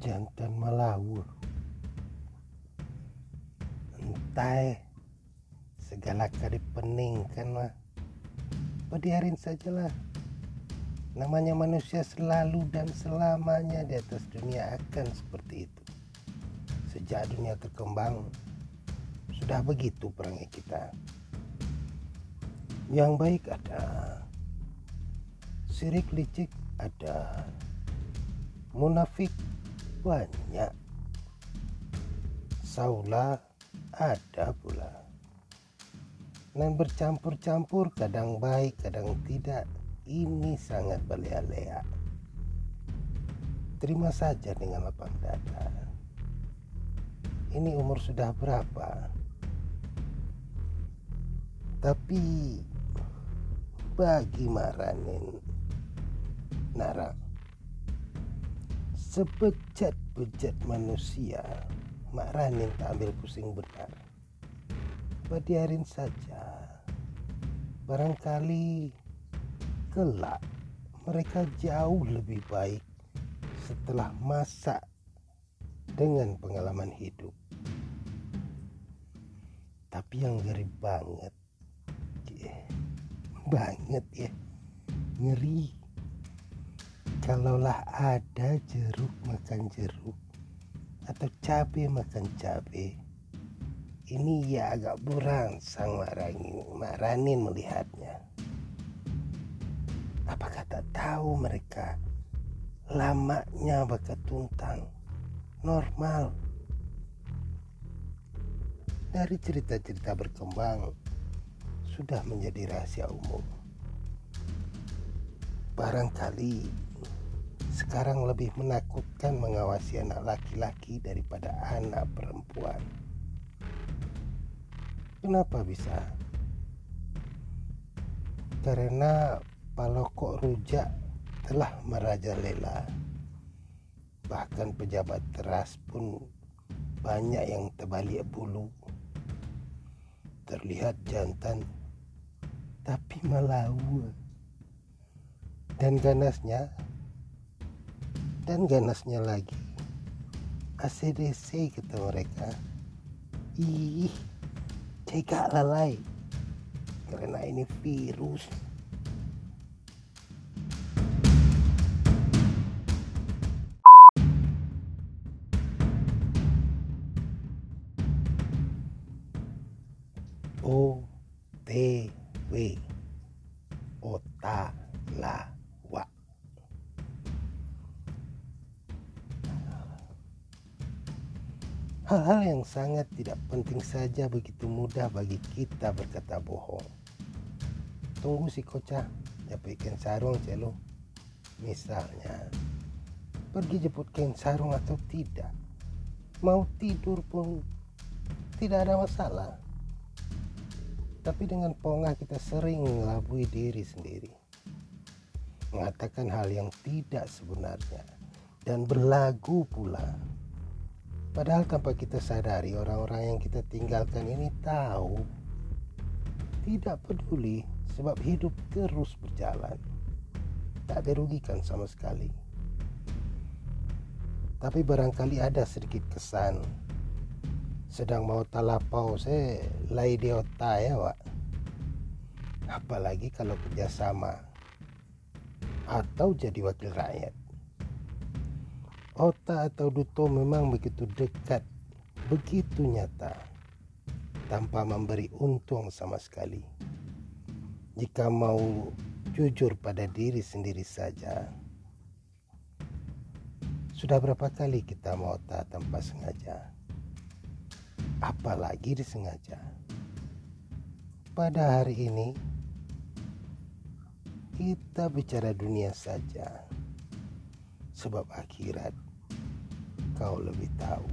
jantan melawur. Entah segala kali pening kan mah biarin sajalah. Namanya manusia selalu dan selamanya di atas dunia akan seperti itu. Sejak dunia terkembang sudah begitu perangnya kita. Yang baik ada. Sirik licik ada. Munafik banyak. Saula ada pula. Dan bercampur-campur kadang baik kadang tidak ini sangat belea-lea terima saja dengan lapang dada. Ini umur sudah berapa? Tapi bagi Maranin Nara sebejat-bejat manusia Mak Ranin tak ambil pusing benar. Badiarin saja Barangkali kelak mereka jauh lebih baik setelah masa dengan pengalaman hidup. Tapi yang ngeri banget banget ya. Ngeri kalaulah ada jeruk makan jeruk. Atau cabai makan cabai ini ya agak sang maranin, maranin melihatnya. Apakah tak tahu mereka? Lamanya bakat tuntang. Normal. Dari cerita-cerita berkembang sudah menjadi rahasia umum. Barangkali sekarang lebih menakutkan mengawasi anak laki-laki daripada anak perempuan. Kenapa bisa? Karena palokok rujak telah merajalela. Bahkan pejabat teras pun banyak yang terbalik bulu. Terlihat jantan tapi melawu dan ganasnya dan ganasnya lagi. ACDC kata mereka. Ih cekak lalai. Karena ini virus. O T W Hal-hal yang sangat tidak penting saja begitu mudah bagi kita berkata bohong. Tunggu si kocah, ikan sarung celo. Misalnya, pergi jemput kain sarung atau tidak. Mau tidur pun tidak ada masalah. Tapi dengan pongah kita sering mengelabui diri sendiri. Mengatakan hal yang tidak sebenarnya. Dan berlagu pula. Padahal tanpa kita sadari orang-orang yang kita tinggalkan ini tahu. Tidak peduli sebab hidup terus berjalan. Tak dirugikan sama sekali. Tapi barangkali ada sedikit kesan sedang mau talapau saya lay di otak ya Pak apalagi kalau kerjasama atau jadi wakil rakyat otak atau duto memang begitu dekat begitu nyata tanpa memberi untung sama sekali. Jika mau jujur pada diri sendiri saja sudah berapa kali kita mau tak tanpa sengaja? Apalagi disengaja. Pada hari ini, kita bicara dunia saja, sebab akhirat kau lebih tahu.